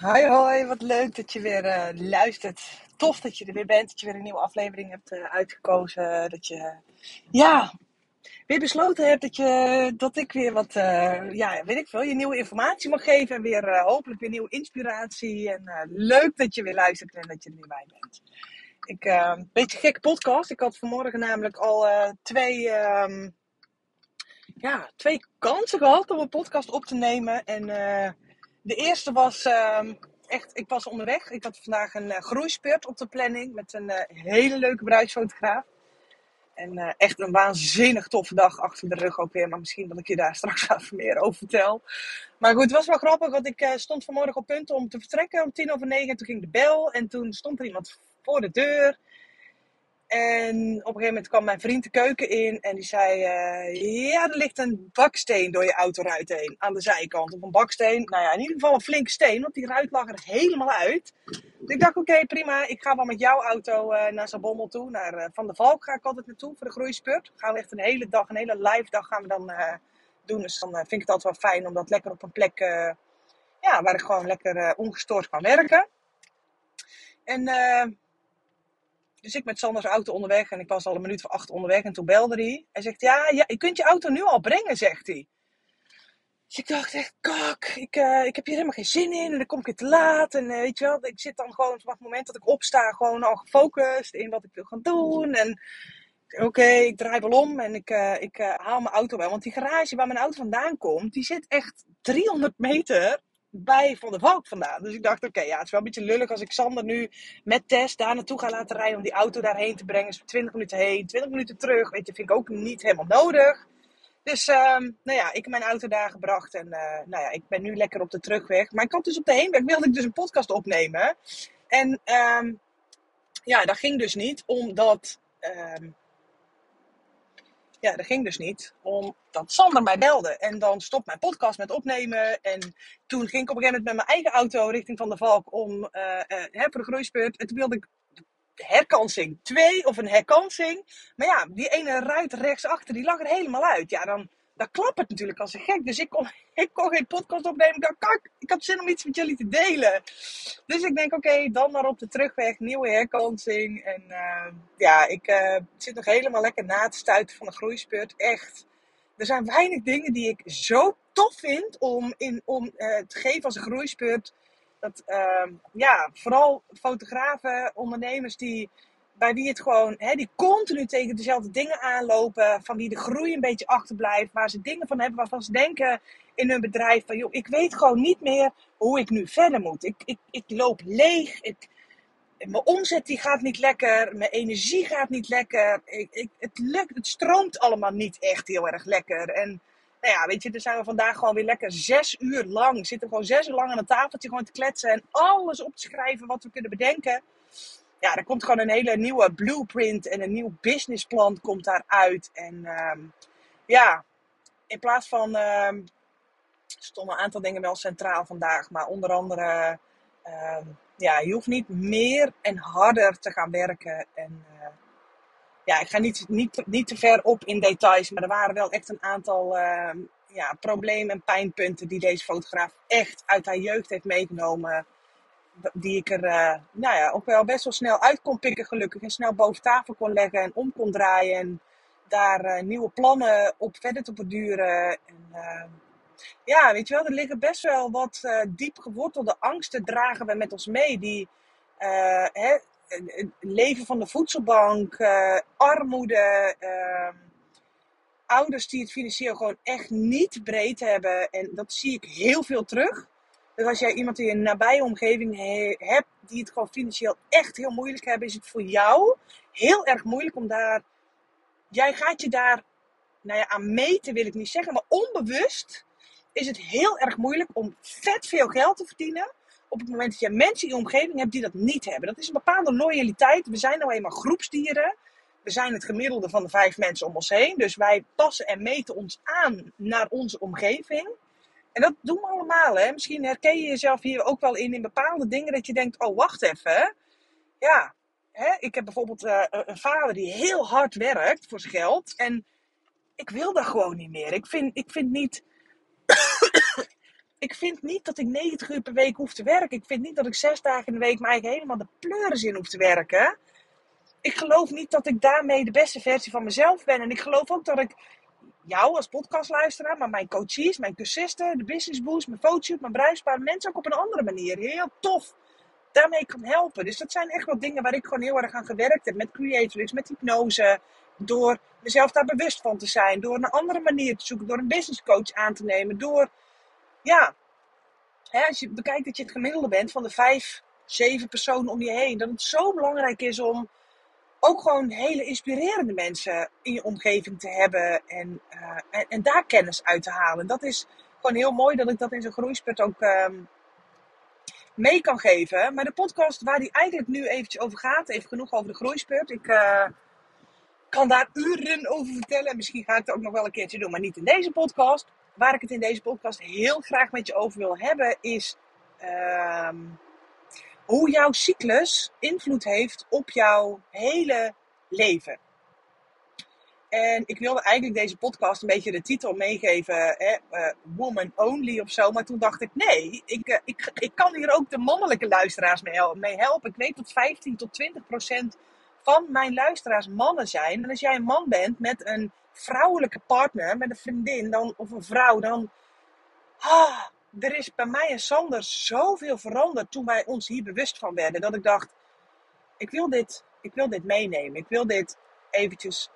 Hoi hoi, wat leuk dat je weer eh, luistert. Tof dat je er weer bent, dat je weer een nieuwe aflevering hebt eh, uitgekozen. Dat je, ja, weer besloten hebt dat, je, dat ik weer wat, eh, ja, weet ik veel, je nieuwe informatie mag geven. En weer hopelijk weer nieuwe inspiratie. En leuk dat je weer luistert en dat je er weer bij bent. Ik, een beetje gekke podcast. Ik had vanmorgen namelijk al twee, ehm, ja, twee kansen gehad om een podcast op te nemen. En de eerste was ehm, echt, ik was onderweg. Ik had vandaag een eh, groeispurt op de planning met een eh, hele leuke bruidsfotograaf. En eh, echt een waanzinnig toffe dag achter de rug ook weer. Maar misschien dat ik je daar straks even meer over vertel. Maar goed, het was wel grappig, want ik stond vanmorgen op punt om te vertrekken om tien over negen. En toen ging de bel en toen stond er iemand voor de deur. En op een gegeven moment kwam mijn vriend de keuken in en die zei: eh, Ja, er ligt een baksteen door je autoruit heen aan de zijkant. Of een baksteen, nou ja, in ieder geval een flinke steen, want die ruit lag er helemaal uit. Dus ik dacht: Oké, prima, ik ga wel met jouw auto eh, naar Zabommel toe, naar eh, Van der Valk ga ik altijd naartoe voor de groeispurt. We gaan echt een hele dag, een hele live dag gaan we dan doen. Dus dan vind ik het altijd wel fijn om dat lekker op een plek, ja, waar ik gewoon lekker ongestoord kan werken. En. Dus ik met Sanders auto onderweg en ik was al een minuut voor acht onderweg en toen belde hij. Hij zegt, ja, ja je kunt je auto nu al brengen, zegt hij. Dus ik dacht echt, kak, ik, eh, ik heb hier helemaal geen zin in en dan kom ik weer te laat. En eh, weet je wel, ik zit dan gewoon vanaf het moment dat ik opsta gewoon al gefocust in wat ik wil gaan doen. En oké, ik draai wel om en ik, eh, ik haal mijn auto wel. Want die garage waar mijn auto vandaan komt, die zit echt 300 meter bij Van der Valk vandaan. Dus ik dacht, oké, ja, het is wel een beetje lullig als ik Sander nu met Tess daar naartoe ga laten rijden om die auto daarheen te brengen. Dus 20 minuten heen, 20 minuten terug. Weet je, vind ik ook niet helemaal nodig. Dus, ehm, nou ja, ik heb mijn auto daar gebracht en eh, nou ja, ik ben nu lekker op de terugweg. Maar ik had dus op de heenweg, wilde ik dus een podcast opnemen. En ehm, ja, dat ging dus niet, omdat... ehm, ja, dat ging dus niet, omdat Sander mij belde. En dan stopt mijn podcast met opnemen. En toen ging ik op een gegeven moment met mijn eigen auto richting Van der Valk om eh, hè, voor de groeispurt. En toen wilde ik herkansing 2 of een herkansing. Maar ja, die ene ruit rechtsachter, die lag er helemaal uit. Ja, dan, dan klapt het natuurlijk als een gek. Dus ik kon, ik kon geen podcast opnemen. Ik dacht, kak, ik had zin om iets met jullie te delen. Dus ik denk, oké, dan maar op de terugweg, nieuwe herkansing. En eh, ja, ik eh, zit nog helemaal lekker na te stuiten van de groeispurt. Echt. Er zijn weinig dingen die ik zo tof vind om, in, om eh, te geven als een groeispurt. Dat, ehm, ja, vooral fotografen, ondernemers die, bij wie het gewoon, hè, die continu tegen dezelfde dingen aanlopen, van wie de groei een beetje achterblijft, waar ze dingen van hebben waarvan ze denken in hun bedrijf van, joh, ik weet gewoon niet meer hoe ik nu verder moet. Ik, ik, ik loop leeg, ik, mijn omzet die gaat niet lekker, mijn energie gaat niet lekker, ik, ik, het, lukt, het stroomt allemaal niet echt heel erg lekker. En nou ja, weet je, dan zijn we vandaag gewoon weer lekker zes uur lang. Zitten gewoon zes uur lang aan een tafeltje gewoon te kletsen en alles op te schrijven wat we kunnen bedenken. Ja, er komt gewoon een hele nieuwe blueprint en een nieuw businessplan komt daaruit. En ehm, ja, in plaats van, ehm stonden een aantal dingen wel centraal vandaag, maar onder andere, ehm, ja, je hoeft niet meer en harder te gaan werken. En eh, ja, ik ga niet, niet, niet te ver op in details, maar er waren wel echt een aantal ja, problemen en pijnpunten die deze fotograaf echt uit haar jeugd heeft meegenomen. Die ik er eh, nou ja, ook wel best wel snel uit kon pikken, gelukkig. En snel boven tafel kon leggen en om kon draaien. En daar eh, nieuwe plannen op verder te borduren. En, ehm, ja, weet je wel, er liggen best wel wat eh, diep gewortelde angsten dragen we met ons mee. Die eh, hè, leven van de voedselbank, eh, armoede, ehm, ouders die het financieel gewoon echt niet breed hebben. En dat zie ik heel veel terug. Dus als jij iemand in je nabije omgeving he- hebt die het gewoon financieel echt heel moeilijk hebben, is het voor jou heel erg moeilijk om daar. Jij gaat je daar, nou ja, aan meten wil ik niet zeggen, maar onbewust is het heel erg moeilijk om vet veel geld te verdienen. Op het moment dat je mensen in je omgeving hebt die dat niet hebben. Dat is een bepaalde loyaliteit. We zijn nou eenmaal groepsdieren. We zijn het gemiddelde van de vijf mensen om ons heen. Dus wij passen en meten ons aan naar onze omgeving. En dat doen we allemaal. Hè? Misschien herken je jezelf hier ook wel in, in bepaalde dingen dat je denkt, oh wacht even. Ja, hè? ik heb bijvoorbeeld eh, een vader die heel hard werkt voor zijn geld. En ik wil dat gewoon niet meer. Ik vind, ik vind niet ik vind niet dat ik 90 uur per week hoef te werken. Ik vind niet dat ik zes dagen in de week mij eigen helemaal de pleuris in hoef te werken. Ik geloof niet dat ik daarmee de beste versie van mezelf ben. En ik geloof ook dat ik jou als podcastluisteraar, maar mijn coaches, mijn cursisten, de business boost, mijn fotoshoot, mijn bruispaar, mensen ook op een andere manier heel tof daarmee kan helpen. Dus dat zijn echt wel dingen waar ik gewoon heel erg aan gewerkt heb. Met creatrix, met hypnose. Door mezelf daar bewust van te zijn. Door een andere manier te zoeken. Door een business coach aan te nemen. Door, ja, hè, als je bekijkt dat je het gemiddelde bent van de vijf, zeven personen om je heen. Dat het zo belangrijk is om ook gewoon hele inspirerende mensen in je omgeving te hebben. En, uh, en, daar kennis uit te halen. Dat is gewoon heel mooi dat ik dat in zo'n groeispurt ook... Um, mee kan geven. Maar de podcast waar die eigenlijk nu eventjes over gaat, even genoeg over de groeispurt. Ik uh, kan daar uren over vertellen. En misschien ga ik het ook nog wel een keertje doen, maar niet in deze podcast. Waar ik het in deze podcast heel graag met je over wil hebben, is uh, hoe jouw cyclus invloed heeft op jouw hele leven. En ik wilde eigenlijk deze podcast een beetje de titel meegeven, hè, uh, Woman Only of zo. Maar toen dacht ik, nee, ik, uh, ik, ik kan hier ook de mannelijke luisteraars mee helpen. Ik weet dat 15 tot 20 procent van mijn luisteraars mannen zijn. En als jij een man bent met een vrouwelijke partner, met een vriendin dan, of een vrouw, dan... Ah, er is bij mij en Sander zoveel veranderd toen wij ons hier bewust van werden. Dat ik dacht, ik wil dit, ik wil dit meenemen. Ik wil dit eventjes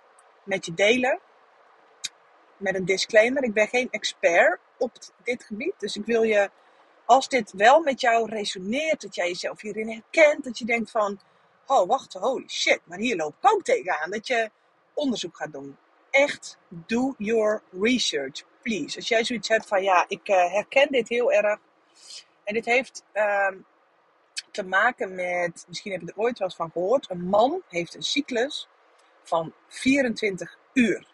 met je delen. Met een disclaimer. Ik ben geen expert op dit gebied. Dus ik wil je, als dit wel met jou resoneert, dat jij jezelf hierin herkent, dat je denkt van, oh wacht, holy shit, maar hier loop ik ook tegenaan. Dat je onderzoek gaat doen. Echt, do your research, please. Als jij zoiets hebt van, ja, ik uh, herken dit heel erg. En dit heeft uh, te maken met, misschien heb je er ooit wel eens van gehoord, een man heeft een cyclus van 24 uur.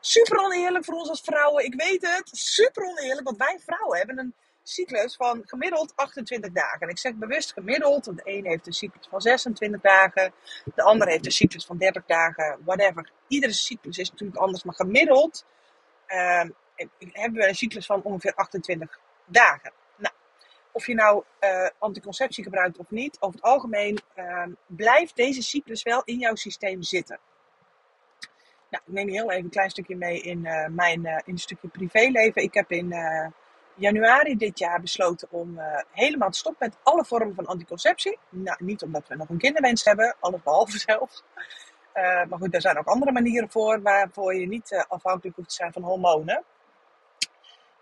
Super oneerlijk voor ons als vrouwen, ik weet het. Super oneerlijk, want wij vrouwen hebben een cyclus van gemiddeld 28 dagen. En ik zeg bewust gemiddeld, want de een heeft een cyclus van 26 dagen, de ander heeft een cyclus van 30 dagen, whatever. Iedere cyclus is natuurlijk anders, maar gemiddeld hebben we een cyclus van ongeveer 28 dagen. Nou, of je nou uh, anticonceptie gebruikt of niet, over het algemeen uh, blijft deze cyclus wel in jouw systeem zitten. Nou, ik neem je heel even een klein stukje mee in uh, mijn in een stukje privéleven. Ik heb in januari dit jaar besloten om helemaal te stoppen met alle vormen van anticonceptie. Nou, niet omdat we nog een kinderwens hebben, alles behalve zelf. Maar goed, er zijn ook andere manieren voor waarvoor je niet afhankelijk hoeft te zijn van hormonen.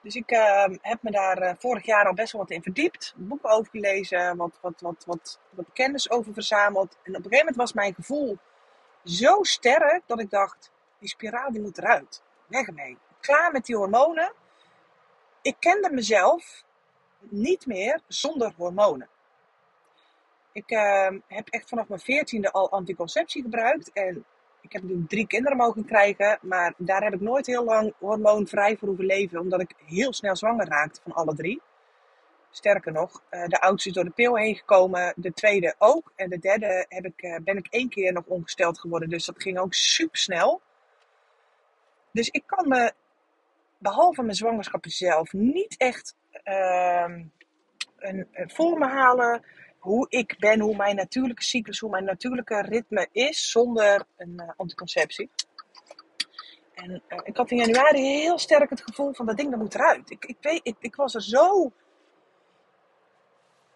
Dus ik uh, heb me daar uh, vorig jaar al best wel wat in verdiept. Boeken over gelezen, wat, wat, wat, wat, wat kennis over verzameld. En op een gegeven moment was mijn gevoel zo sterk dat ik dacht, die spiraal die moet eruit. Weg ermee. Klaar met die hormonen. Ik kende mezelf niet meer zonder hormonen. Ik uh, heb echt vanaf mijn veertiende al anticonceptie gebruikt. En ik heb nu drie kinderen mogen krijgen, maar daar heb ik nooit heel lang hormoonvrij voor hoeven leven, omdat ik heel snel zwanger raakte van alle drie. Sterker nog, eh, de oudste is door de pil heen gekomen, de tweede ook. En de derde heb ik, eh, ben ik één keer nog ongesteld geworden, dus dat ging ook super snel. Dus ik kan me, behalve mijn zwangerschap zelf, niet echt uh, een, een voor me halen hoe ik ben, hoe mijn natuurlijke cyclus, hoe mijn natuurlijke ritme is zonder een uh, anticonceptie. En uh, ik had in januari heel sterk het gevoel van dat ding dat moet eruit. Ik, ik, weet, ik, ik was er zo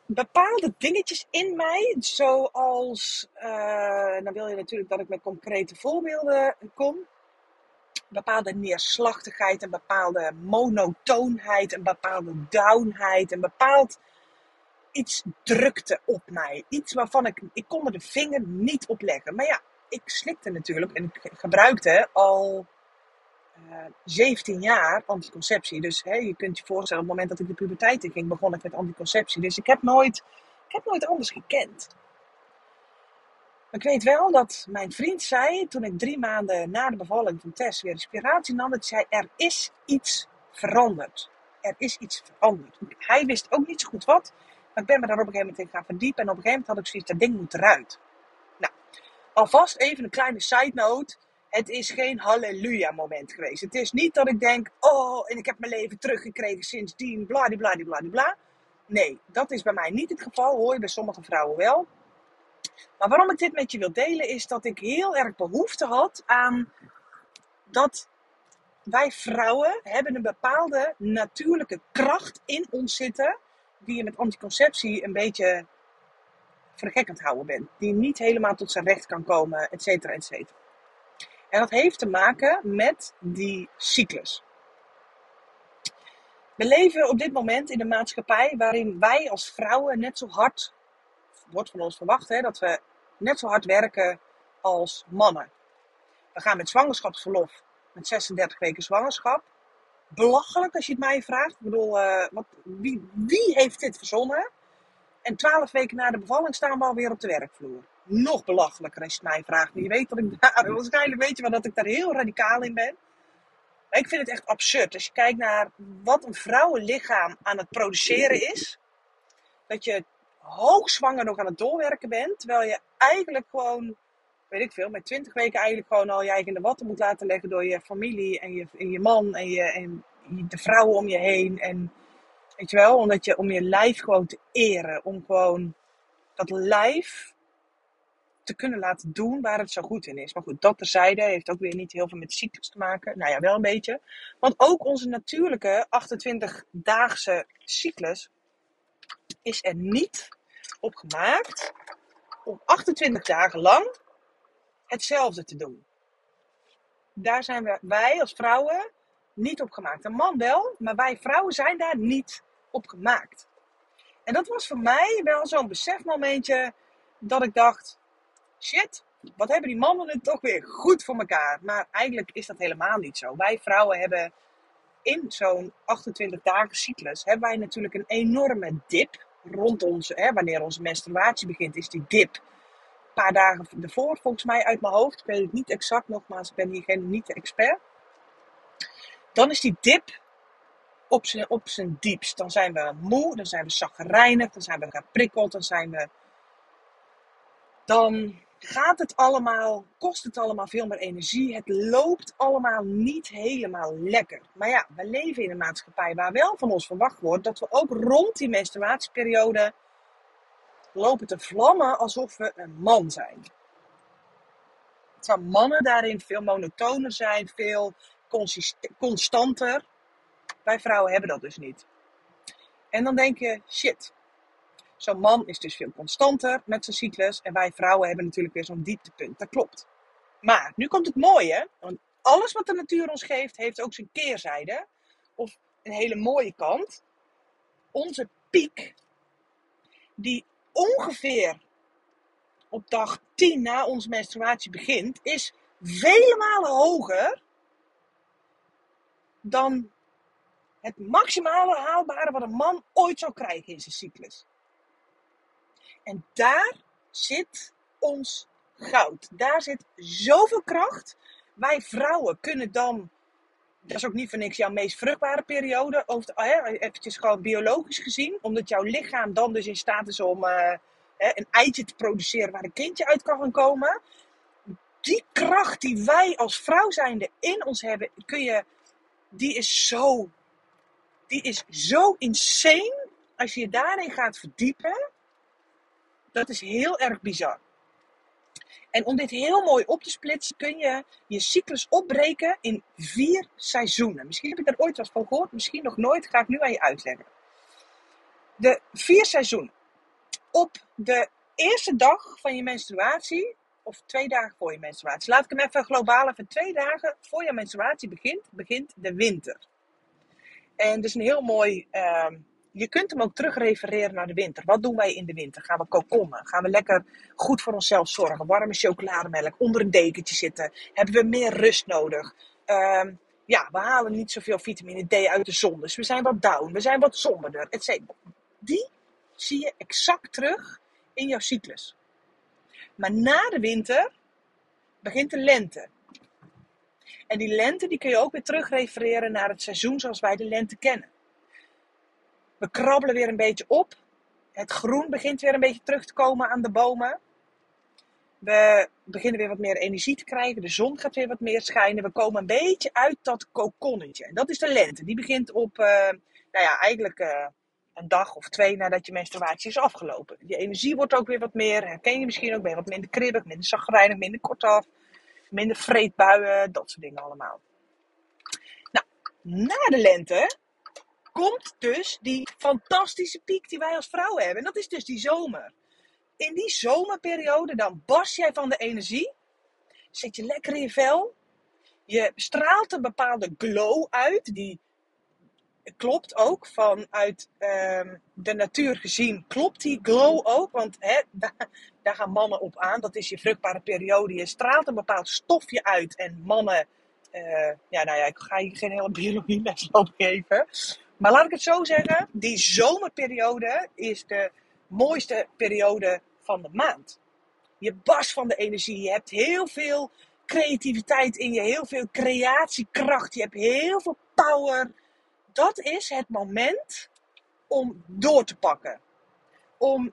bepaalde dingetjes in mij, zoals, uh, dan wil je natuurlijk dat ik met concrete voorbeelden kom. Bepaalde neerslachtigheid, een bepaalde monotoonheid, een bepaalde downheid, een bepaald iets drukte op mij. Iets waarvan ik, ik kon er de vinger niet op leggen. Maar ja, ik slikte natuurlijk en ik gebruikte al uh, eh, 17 jaar anticonceptie. Dus hè, je kunt je voorstellen, op het moment dat ik de puberteit in ging, begon ik met anticonceptie. Dus ik heb nooit, ik heb nooit anders gekend. ik weet wel dat mijn vriend zei, toen ik drie maanden na de bevalling van Tess weer inspiratie nam, dat zei, er is iets veranderd. Er is iets veranderd. Hij wist ook niet zo goed wat. Maar ik ben me daar op een gegeven moment in gaan verdiepen. En op een gegeven moment had ik zoiets, dat ding moet eruit. Nou, alvast even een kleine side note. Het is geen halleluja moment geweest. Het is niet dat ik denk, oh, en ik heb mijn leven teruggekregen sindsdien, bladibladibladibla. Nee, dat is bij mij niet het geval, hoor je bij sommige vrouwen wel. Maar waarom ik dit met je wil delen, is dat ik heel erg behoefte had aan dat wij vrouwen hebben een bepaalde natuurlijke kracht in ons zitten, die je met anticonceptie een beetje het houden bent. Die niet helemaal tot zijn recht kan komen, et cetera, et cetera. En dat heeft te maken met die cyclus. We leven op dit moment in een maatschappij waarin wij als vrouwen net zo hard, wordt van ons verwacht, hè, dat we net zo hard werken als mannen. We gaan met zwangerschapsverlof, met 36 weken zwangerschap. Belachelijk als je het mij vraagt. Ik bedoel, uh, wat, wie, wie heeft dit verzonnen? En 12 weken na de bevalling staan we alweer op de werkvloer. Nog belachelijker als je het mij vraagt. Je weet dat ik daar, waarschijnlijk weet je wel dat ik daar heel radicaal in ben. Maar ik vind het echt absurd. Als je kijkt naar wat een vrouwenlichaam aan het produceren is. Dat je hoogzwanger nog aan het doorwerken bent. Terwijl je eigenlijk gewoon, weet ik veel, met 20 weken eigenlijk gewoon al je eigen in de watten moet laten leggen door je familie en je, en je man en, je, en de vrouwen om je heen. En weet je wel, omdat je, om je lijf gewoon te eren. Om gewoon dat lijf te kunnen laten doen waar het zo goed in is. Maar goed, dat terzijde heeft ook weer niet heel veel met cyclus te maken. Nou ja, wel een beetje. Want ook onze natuurlijke 28-daagse cyclus is er niet op gemaakt om 28 dagen lang hetzelfde te doen. Daar zijn wij als vrouwen niet op gemaakt. Een man wel, maar wij vrouwen zijn daar niet op gemaakt. En dat was voor mij wel zo'n besefmomentje dat ik dacht: shit, wat hebben die mannen het toch weer goed voor elkaar. Maar eigenlijk is dat helemaal niet zo. Wij vrouwen hebben in zo'n 28 dagen cyclus, hebben wij natuurlijk een enorme dip rond onze, hè, wanneer onze menstruatie begint, is die dip paar dagen ervoor, volgens mij uit mijn hoofd. Ik weet het niet exact, nogmaals, ik ben hier geen, niet de expert. Dan is die dip op zijn, op zijn diepst. Dan zijn we moe, dan zijn we zagrijnig, dan zijn we geprikkeld, dan zijn we... Dan gaat het allemaal, kost het allemaal veel meer energie. Het loopt allemaal niet helemaal lekker. Maar ja, we leven in een maatschappij waar wel van ons verwacht wordt dat we ook rond die menstruatieperiode lopen te vlammen alsof we een man zijn. Terwijl mannen daarin veel monotoner zijn, veel constanter. Wij vrouwen hebben dat dus niet. En dan denk je, shit, Zo'n man is dus veel constanter met zijn cyclus. En wij vrouwen hebben natuurlijk weer zo'n dieptepunt. Dat klopt. Maar nu komt het mooie. Want alles wat de natuur ons geeft, heeft ook zijn keerzijde. Of een hele mooie kant. Onze piek, die ongeveer op dag 10 na onze menstruatie begint, is vele malen hoger dan het maximale haalbare wat een man ooit zou krijgen in zijn cyclus. En daar zit ons goud. Daar zit zoveel kracht. Wij vrouwen kunnen dan, dat is ook niet voor niks jouw meest vruchtbare periode, over, eventjes gewoon biologisch gezien, omdat jouw lichaam dan dus in staat is om uh, een eitje te produceren waar een kindje uit kan gaan komen. Die kracht die wij als vrouw zijnde in ons hebben, kun je, die is zo, die is zo insane. Als je je daarin gaat verdiepen, dat is heel erg bizar. En om dit heel mooi op te splitsen, kun je je cyclus opbreken in vier seizoenen. Misschien heb je er ooit wat van gehoord, misschien nog nooit. Ga ik nu aan je uitleggen. De vier seizoenen. Op de eerste dag van je menstruatie, of twee dagen voor je menstruatie. Laat ik hem even globaal even twee dagen voor je menstruatie begint, begint de winter. En dat is een heel mooi uh, je kunt hem ook terugrefereren naar de winter. Wat doen wij in de winter? Gaan we kokonnen? Gaan we lekker goed voor onszelf zorgen? Warme chocolademelk, onder een dekentje zitten? Hebben we meer rust nodig? Uh, ja, we halen niet zoveel vitamine D uit de zon. Dus we zijn wat down, we zijn wat somberder, etc. Die zie je exact terug in jouw cyclus. Maar na de winter begint de lente. En die lente die kun je ook weer terugrefereren naar het seizoen zoals wij de lente kennen. We krabbelen weer een beetje op. Het groen begint weer een beetje terug te komen aan de bomen. We beginnen weer wat meer energie te krijgen. De zon gaat weer wat meer schijnen. We komen een beetje uit dat kokonnetje. En dat is de lente. Die begint op, uh, nou ja, eigenlijk uh, een dag of twee nadat je menstruatie is afgelopen. Je energie wordt ook weer wat meer. Herken je misschien ook. Ben je wat minder kribbig, minder zagrijnig, minder kortaf. Minder vreedbuien. Dat soort dingen allemaal. Nou, na de lente komt dus die fantastische piek die wij als vrouwen hebben. En dat is dus die zomer in die zomerperiode, dan barst jij van de energie. Zit je lekker in je vel. Je straalt een bepaalde glow uit. Die klopt ook vanuit uh, de natuur gezien. Klopt die glow ook? Want daar, gaan mannen op aan. Dat is je vruchtbare periode. Je straalt een bepaald stofje uit. En mannen. Uh, ja, nou ja, ik ga je geen hele biologie les geven. Maar laat ik het zo zeggen. Die zomerperiode is de mooiste periode van de maand. Je barst van de energie. Je hebt heel veel creativiteit in je, heel veel creatiekracht. Je hebt heel veel power. Dat is het moment om door te pakken. Om,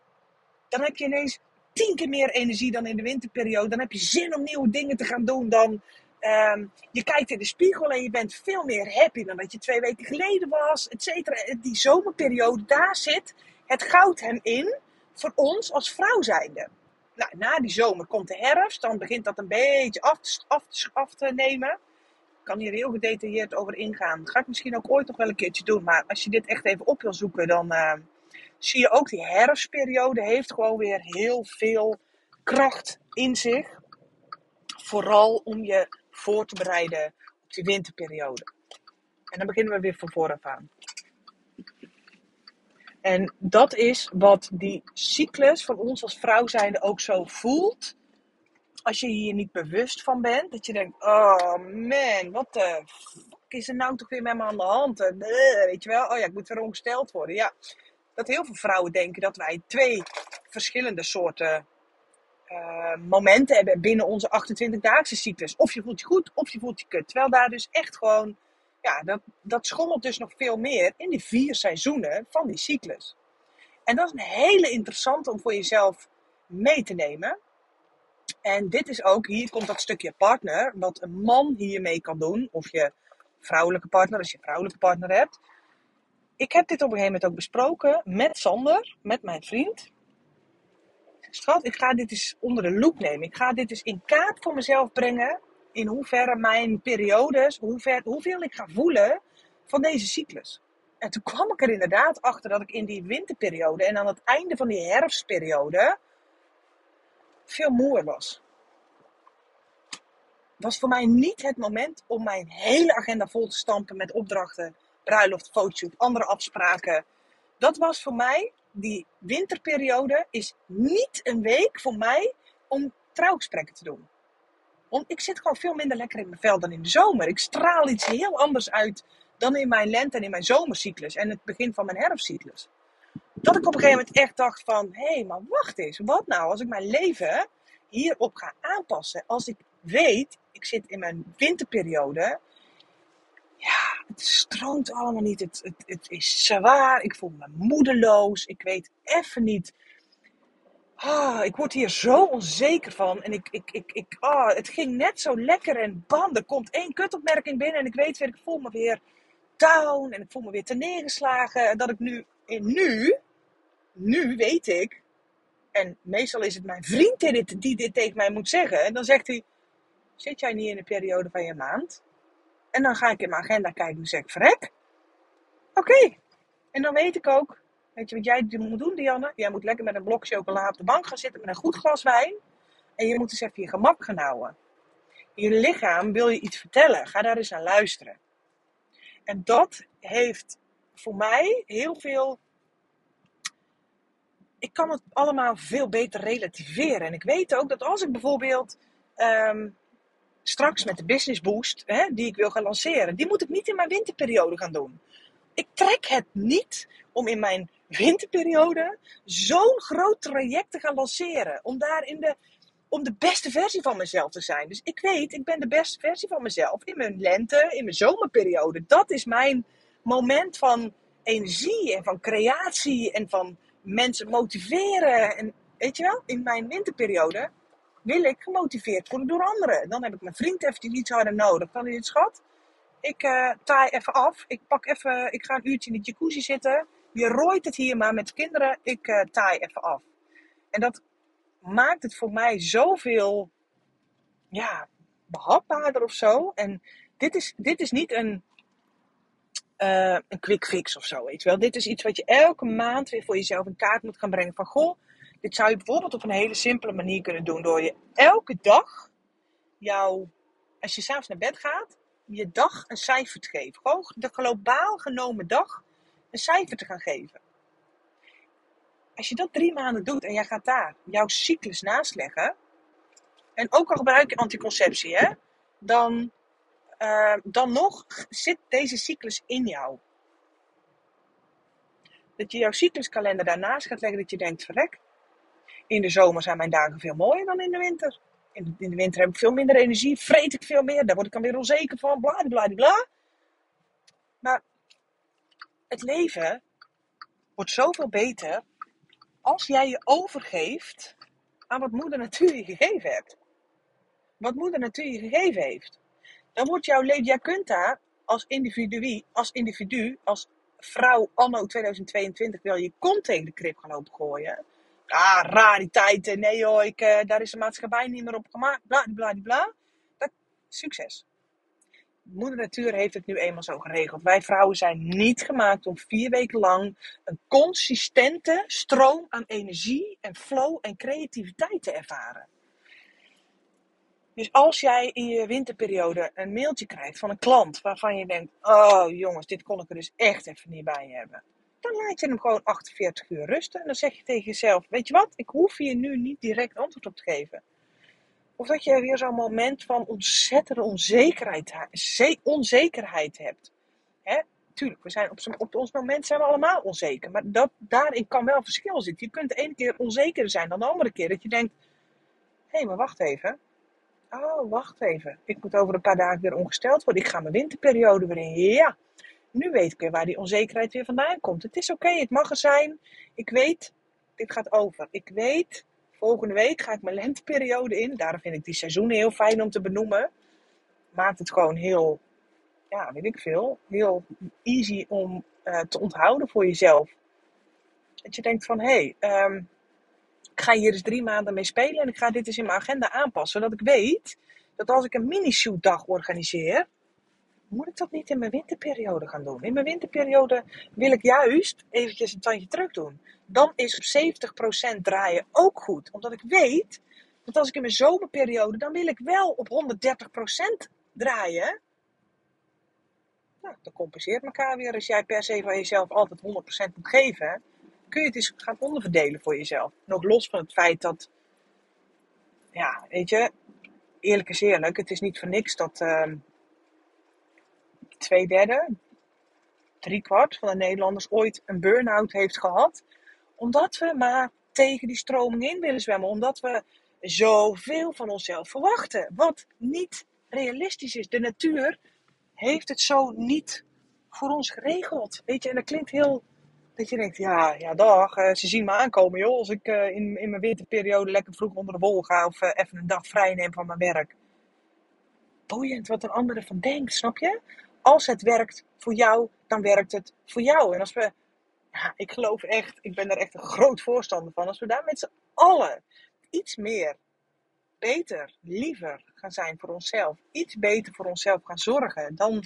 dan heb je ineens tien keer meer energie dan in de winterperiode. Dan heb je zin om nieuwe dingen te gaan doen. Dan um, je kijkt in de spiegel en je bent veel meer happy dan dat je twee weken geleden was, et cetera. Die zomerperiode, daar zit het goud hem in voor ons als vrouw zijnde. Nou, na die zomer komt de herfst, dan begint dat een beetje af, af, af te nemen. Ik kan hier heel gedetailleerd over ingaan. Dat ga ik misschien ook ooit nog wel een keertje doen. Maar als je dit echt even op wil zoeken, dan uh, zie je ook die herfstperiode heeft gewoon weer heel veel kracht in zich. Vooral om je voor te bereiden op die winterperiode. En dan beginnen we weer van vooraf aan. En dat is wat die cyclus van ons als vrouw zijnde ook zo voelt. Als je hier niet bewust van bent. Dat je denkt, oh man, wat de fuck is er nou toch weer met me aan de hand? weet je wel, oh ja, ik moet weer ongesteld worden. Ja, dat heel veel vrouwen denken dat wij twee verschillende soorten uh, momenten hebben binnen onze 28-daagse cyclus. Of je voelt je goed, of je voelt je kut. Terwijl daar dus echt gewoon ja, dat, dat schommelt dus nog veel meer in die vier seizoenen van die cyclus. En dat is een hele interessante om voor jezelf mee te nemen. En dit is ook, hier komt dat stukje partner, wat een man hiermee kan doen. Of je vrouwelijke partner, als je vrouwelijke partner hebt. Ik heb dit op een gegeven moment ook besproken met Sander, met mijn vriend. Schat, ik ga dit eens onder de loep nemen. Ik ga dit eens in kaart voor mezelf brengen in hoeverre mijn periodes, hoeveel ik ga voelen van deze cyclus. En toen kwam ik er inderdaad achter dat ik in die winterperiode en aan het einde van die herfstperiode veel moer was. Was voor mij niet het moment om mijn hele agenda vol te stampen met opdrachten, bruiloft, fotoshoot, andere afspraken. Dat was voor mij, die winterperiode is niet een week voor mij om trouwgesprekken te doen. Want ik zit gewoon veel minder lekker in mijn vel dan in de zomer. Ik straal iets heel anders uit dan in mijn lente en in mijn zomercyclus en het begin van mijn herfstcyclus. Dat ik op een gegeven moment echt dacht van, hé, hey, maar wacht eens, wat nou als ik mijn leven hierop ga aanpassen? Als ik weet, ik zit in mijn winterperiode, het stroomt allemaal niet, het, het, het is zwaar, ik voel me moedeloos, ik weet even niet Ah, ik word hier zo onzeker van. En ik, ik, ik, ik, ah, het ging net zo lekker. En bam, er komt één kutopmerking binnen. En ik weet weer, ik voel me weer down. En ik voel me weer te neergeslagen. En dat ik nu, in nu, nu weet ik. En meestal is het mijn vriend die dit, die dit tegen mij moet zeggen. En dan zegt hij, zit jij niet in de periode van je maand? En dan ga ik in mijn agenda kijken en zeg ik, verrek. Oké. En dan weet ik ook, Weet je wat jij moet doen, Dianne? Jij moet lekker met een blok chocola op de bank gaan zitten met een goed glas wijn. En je moet eens even je gemak gaan houden. Je lichaam wil je iets vertellen. Ga daar eens aan luisteren. En dat heeft voor mij heel veel. Ik kan het allemaal veel beter relativeren. En ik weet ook dat als ik bijvoorbeeld ehm, straks met de Business Boost, hè, die ik wil gaan lanceren, die moet ik niet in mijn winterperiode gaan doen. Ik trek het niet om in mijn winterperiode zo'n groot traject te gaan lanceren. Om daar in de, om de beste versie van mezelf te zijn. Dus ik weet, ik ben de beste versie van mezelf in mijn lente, in mijn zomerperiode. Dat is mijn moment van energie en van creatie en van mensen motiveren. En weet je wel, in mijn winterperiode wil ik gemotiveerd worden door anderen. Dan heb ik mijn vriend even iets harder nodig. Dan is het schat. Ik uh, taai even af. Ik pak even, ik ga een uurtje in de jacuzzi zitten. Je rooit het hier maar met kinderen. Ik uh, taai even af. En dat maakt het voor mij zoveel ja, behapbaarder of zo. En dit is, dit is niet een, uh, een quick fix of zo, weet je wel. Dit is iets wat je elke maand weer voor jezelf in kaart moet gaan brengen. Van, goh, dit zou je bijvoorbeeld op een hele simpele manier kunnen doen. Door je elke dag, jouw, als je s'avonds naar bed gaat, je dag een cijfer te geven. Gewoon de globaal genomen dag een cijfer te gaan geven. Als je dat drie maanden doet en jij gaat daar jouw cyclus naast leggen. En ook al gebruik je anticonceptie, hè, dan, uh, dan nog zit deze cyclus in jou. Dat je jouw cycluskalender daarnaast gaat leggen, dat je denkt: verrek, in de zomer zijn mijn dagen veel mooier dan in de winter. In de, in de winter heb ik veel minder energie, vreet ik veel meer, daar word ik dan weer onzeker van, bla bla bla. Maar het leven wordt zoveel beter als jij je overgeeft aan wat moeder natuur je gegeven hebt. Wat moeder natuur je gegeven heeft. Dan wordt jouw leven, jij kunt daar als individu, als individu, als vrouw anno 2022 wil je kont tegen de krip gaan lopen gooien. Ah, rariteiten. Nee hoor, ik, uh, daar is de maatschappij niet meer op gemaakt. Bla, bla, bla. Dat, succes. Moeder Natuur heeft het nu eenmaal zo geregeld. Wij vrouwen zijn niet gemaakt om vier weken lang een consistente stroom aan energie en flow en creativiteit te ervaren. Dus als jij in je winterperiode een mailtje krijgt van een klant waarvan je denkt: Oh jongens, dit kon ik er dus echt even niet bij hebben dan laat je hem gewoon 48 uur rusten. En dan zeg je tegen jezelf: Weet je wat, ik hoef hier nu niet direct antwoord op te geven. Of dat je weer zo'n moment van ontzettende onzekerheid, onzekerheid hebt. Hè? Tuurlijk, we zijn op, op ons moment zijn we allemaal onzeker. Maar dat, daarin kan wel verschil zitten. Je kunt de ene keer onzekerder zijn dan de andere keer. Dat je denkt: Hé, hey, maar wacht even. Oh, wacht even. Ik moet over een paar dagen weer ongesteld worden. Ik ga mijn winterperiode weer in. Ja, nu weet ik weer waar die onzekerheid weer vandaan komt. Het is oké, het mag er zijn. Ik weet, dit gaat over. Ik weet, volgende week ga ik mijn lenteperiode in. Daarom vind ik die seizoenen heel fijn om te benoemen. Maakt het gewoon heel, ja, weet ik veel, heel easy om uh, te onthouden voor jezelf. Dat je denkt van, hé, hey, um, ik ga hier dus drie maanden mee spelen en ik ga dit dus in mijn agenda aanpassen. Zodat ik weet dat als ik een mini-shoot dag organiseer, moet ik dat niet in mijn winterperiode gaan doen? In mijn winterperiode wil ik juist eventjes een tandje terug doen. Dan is op 70% draaien ook goed. Omdat ik weet dat als ik in mijn zomerperiode, dan wil ik wel op 130% draaien. Nou, dat compenseert elkaar weer. Als jij per se van jezelf altijd 100% moet geven, kun je het eens gaan onderverdelen voor jezelf. Nog los van het feit dat, ja, weet je, eerlijk is eerlijk, het is niet voor niks dat... Uh, twee derde, drie kwart van de Nederlanders ooit een burn-out heeft gehad. Omdat we maar tegen die stroming in willen zwemmen. Omdat we zoveel van onszelf verwachten. Wat niet realistisch is. De natuur heeft het zo niet voor ons geregeld. Weet je, en dat klinkt heel. Dat je denkt, ja, ja dag, eh, ze zien me aankomen joh. Als ik uh, in, in mijn winterperiode lekker vroeg onder de wol ga of uh, even een dag vrij neem van mijn werk. Boeiend wat een ander ervan denkt, snap je? Als het werkt voor jou, dan werkt het voor jou. En als we, ja, ik geloof echt, ik ben daar echt een groot voorstander van. Als we daar met z'n allen iets meer, beter, liever gaan zijn voor onszelf. Iets beter voor onszelf gaan zorgen. Dan,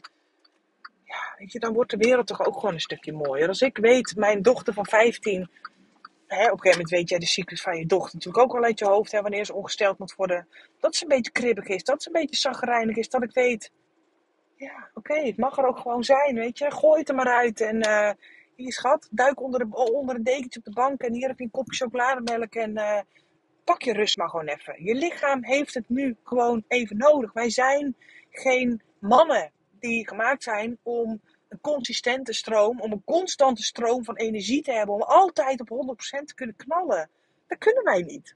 ja, weet je, dan wordt de wereld toch ook gewoon een stukje mooier. Als ik weet, mijn dochter van 15 Hè, op een gegeven moment weet jij de cyclus van je dochter natuurlijk ook al uit je hoofd. Hè, wanneer ze ongesteld moet worden. Dat ze een beetje kribbig is. Dat ze een beetje zagrijnig is. Dat ik weet, ja, oké, het mag er ook gewoon zijn, weet je. Gooi het er maar uit en uh, hier schat, duik onder, de, onder een dekentje op de bank en hier heb je een kopje chocolademelk en uh, pak je rust maar gewoon even. Je lichaam heeft het nu gewoon even nodig. Wij zijn geen mannen die gemaakt zijn om een consistente stroom, om een constante stroom van energie te hebben, om altijd op 100% te kunnen knallen. Dat kunnen wij niet.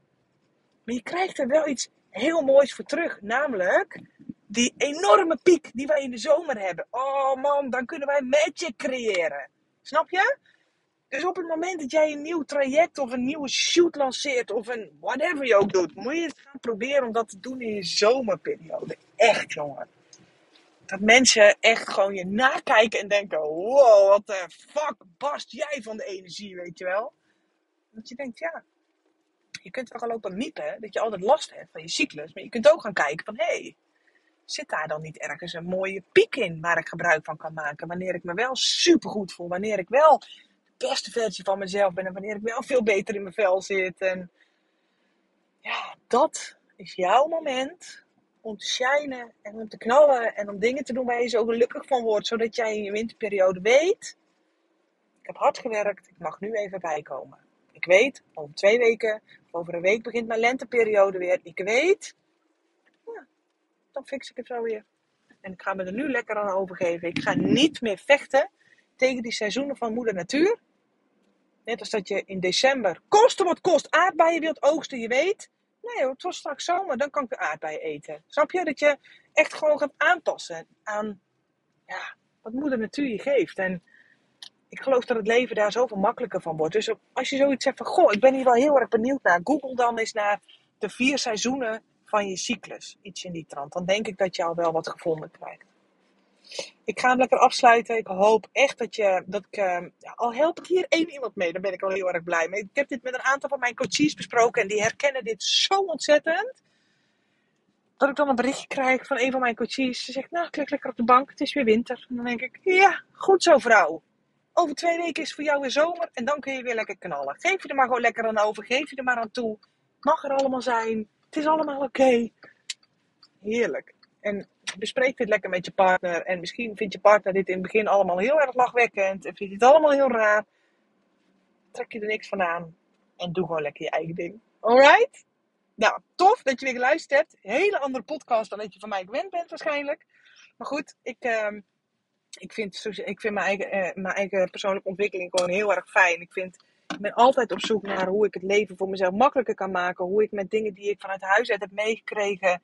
Maar je krijgt er wel iets heel moois voor terug, namelijk die enorme piek die wij in de zomer hebben. Oh man, dan kunnen wij magic creëren. Snap je? Dus op het moment dat jij een nieuw traject of een nieuwe shoot lanceert of een whatever je ook doet, moet je het gaan proberen om dat te doen in je zomerperiode. Echt, jongen. Dat mensen echt gewoon je nakijken en denken: wow, wat de fuck barst jij van de energie, weet je wel? Dat je denkt, ja, je kunt wel gaan lopen miepen dat je altijd last hebt van je cyclus. Maar je kunt ook gaan kijken van, hé, hey, zit daar dan niet ergens een mooie piek in waar ik gebruik van kan maken? Wanneer ik me wel supergoed voel, wanneer ik wel de beste versie van mezelf ben en wanneer ik wel veel beter in mijn vel zit. En ja, dat is jouw moment om te shinen en om te knallen en om dingen te doen waar je zo gelukkig van wordt, zodat jij in je winterperiode weet, ik heb hard gewerkt, ik mag nu even bijkomen. Ik weet, over twee weken, over een week begint mijn lenteperiode weer. Ik weet, dan fix ik het zo weer. En ik ga me er nu lekker aan overgeven. Ik ga niet meer vechten tegen die seizoenen van moeder natuur. Net als dat je in december, koste wat kost, aardbeien wilt oogsten, je weet. Nee het was straks zomer, dan kan ik de aardbeien eten. Snap je? Dat je echt gewoon gaat aanpassen aan ja, wat moeder natuur je geeft. En ik geloof dat het leven daar zoveel makkelijker van wordt. Dus als je zoiets zegt van, goh, ik ben hier wel heel erg benieuwd naar. Google dan eens naar de vier seizoenen van je cyclus. Iets in die trant. Dan denk ik dat je al wel wat gevonden krijgt. Ik ga hem lekker afsluiten. Ik hoop echt dat je, dat ik, uh, al help ik hier één iemand mee, dan ben ik al heel erg blij mee. Ik heb dit met een aantal van mijn coaches besproken en die herkennen dit zo ontzettend. Dat ik dan een berichtje krijg van een van mijn coaches. Ze zegt, nou, klik lekker op de bank, het is weer winter. En dan denk ik, ja, goed zo vrouw. Over twee weken is voor jou weer zomer en dan kun je weer lekker knallen. Geef je er maar gewoon lekker aan over, geef je er maar aan toe. Mag er allemaal zijn, het is allemaal oké. Heerlijk. En bespreek dit lekker met je partner. En misschien vindt je partner dit in het begin allemaal heel erg lachwekkend. En vindt het allemaal heel raar. Trek je er niks van aan. En doe gewoon lekker je eigen ding. Alright? Nou, tof dat je weer geluisterd hebt. Hele andere podcast dan dat je van mij gewend bent waarschijnlijk. Maar goed, ik... Uh, ik vind, ik vind mijn, eigen, eh, mijn eigen persoonlijke ontwikkeling gewoon heel erg fijn. Ik, vind, ben altijd op zoek naar hoe ik het leven voor mezelf makkelijker kan maken. Hoe ik met dingen die ik vanuit huis uit heb meegekregen,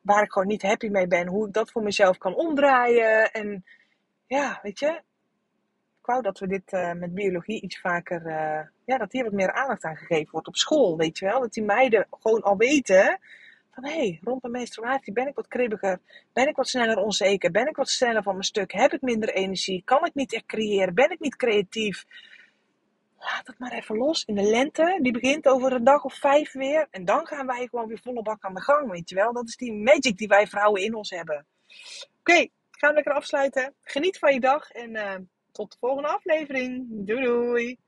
waar ik gewoon niet happy mee ben, hoe ik dat voor mezelf kan omdraaien. En ja, weet je, ik wou dat we dit uh, met biologie iets vaker, uh, ja, dat hier wat meer aandacht aan gegeven wordt op school, weet je wel. Dat die meiden gewoon al weten van hé, hey, rond mijn menstruatie ben ik wat kribbiger, ben ik wat sneller onzeker, ben ik wat sneller van mijn stuk, heb ik minder energie, kan ik niet echt creëren, ben ik niet creatief. Laat het maar even los in de lente. Die begint over een dag of vijf weer. En dan gaan wij gewoon weer volle bak aan de gang, weet je wel. Dat is die magic die wij vrouwen in ons hebben. Oké, okay, gaan we lekker afsluiten. Geniet van je dag en uh, tot de volgende aflevering. Doei doei!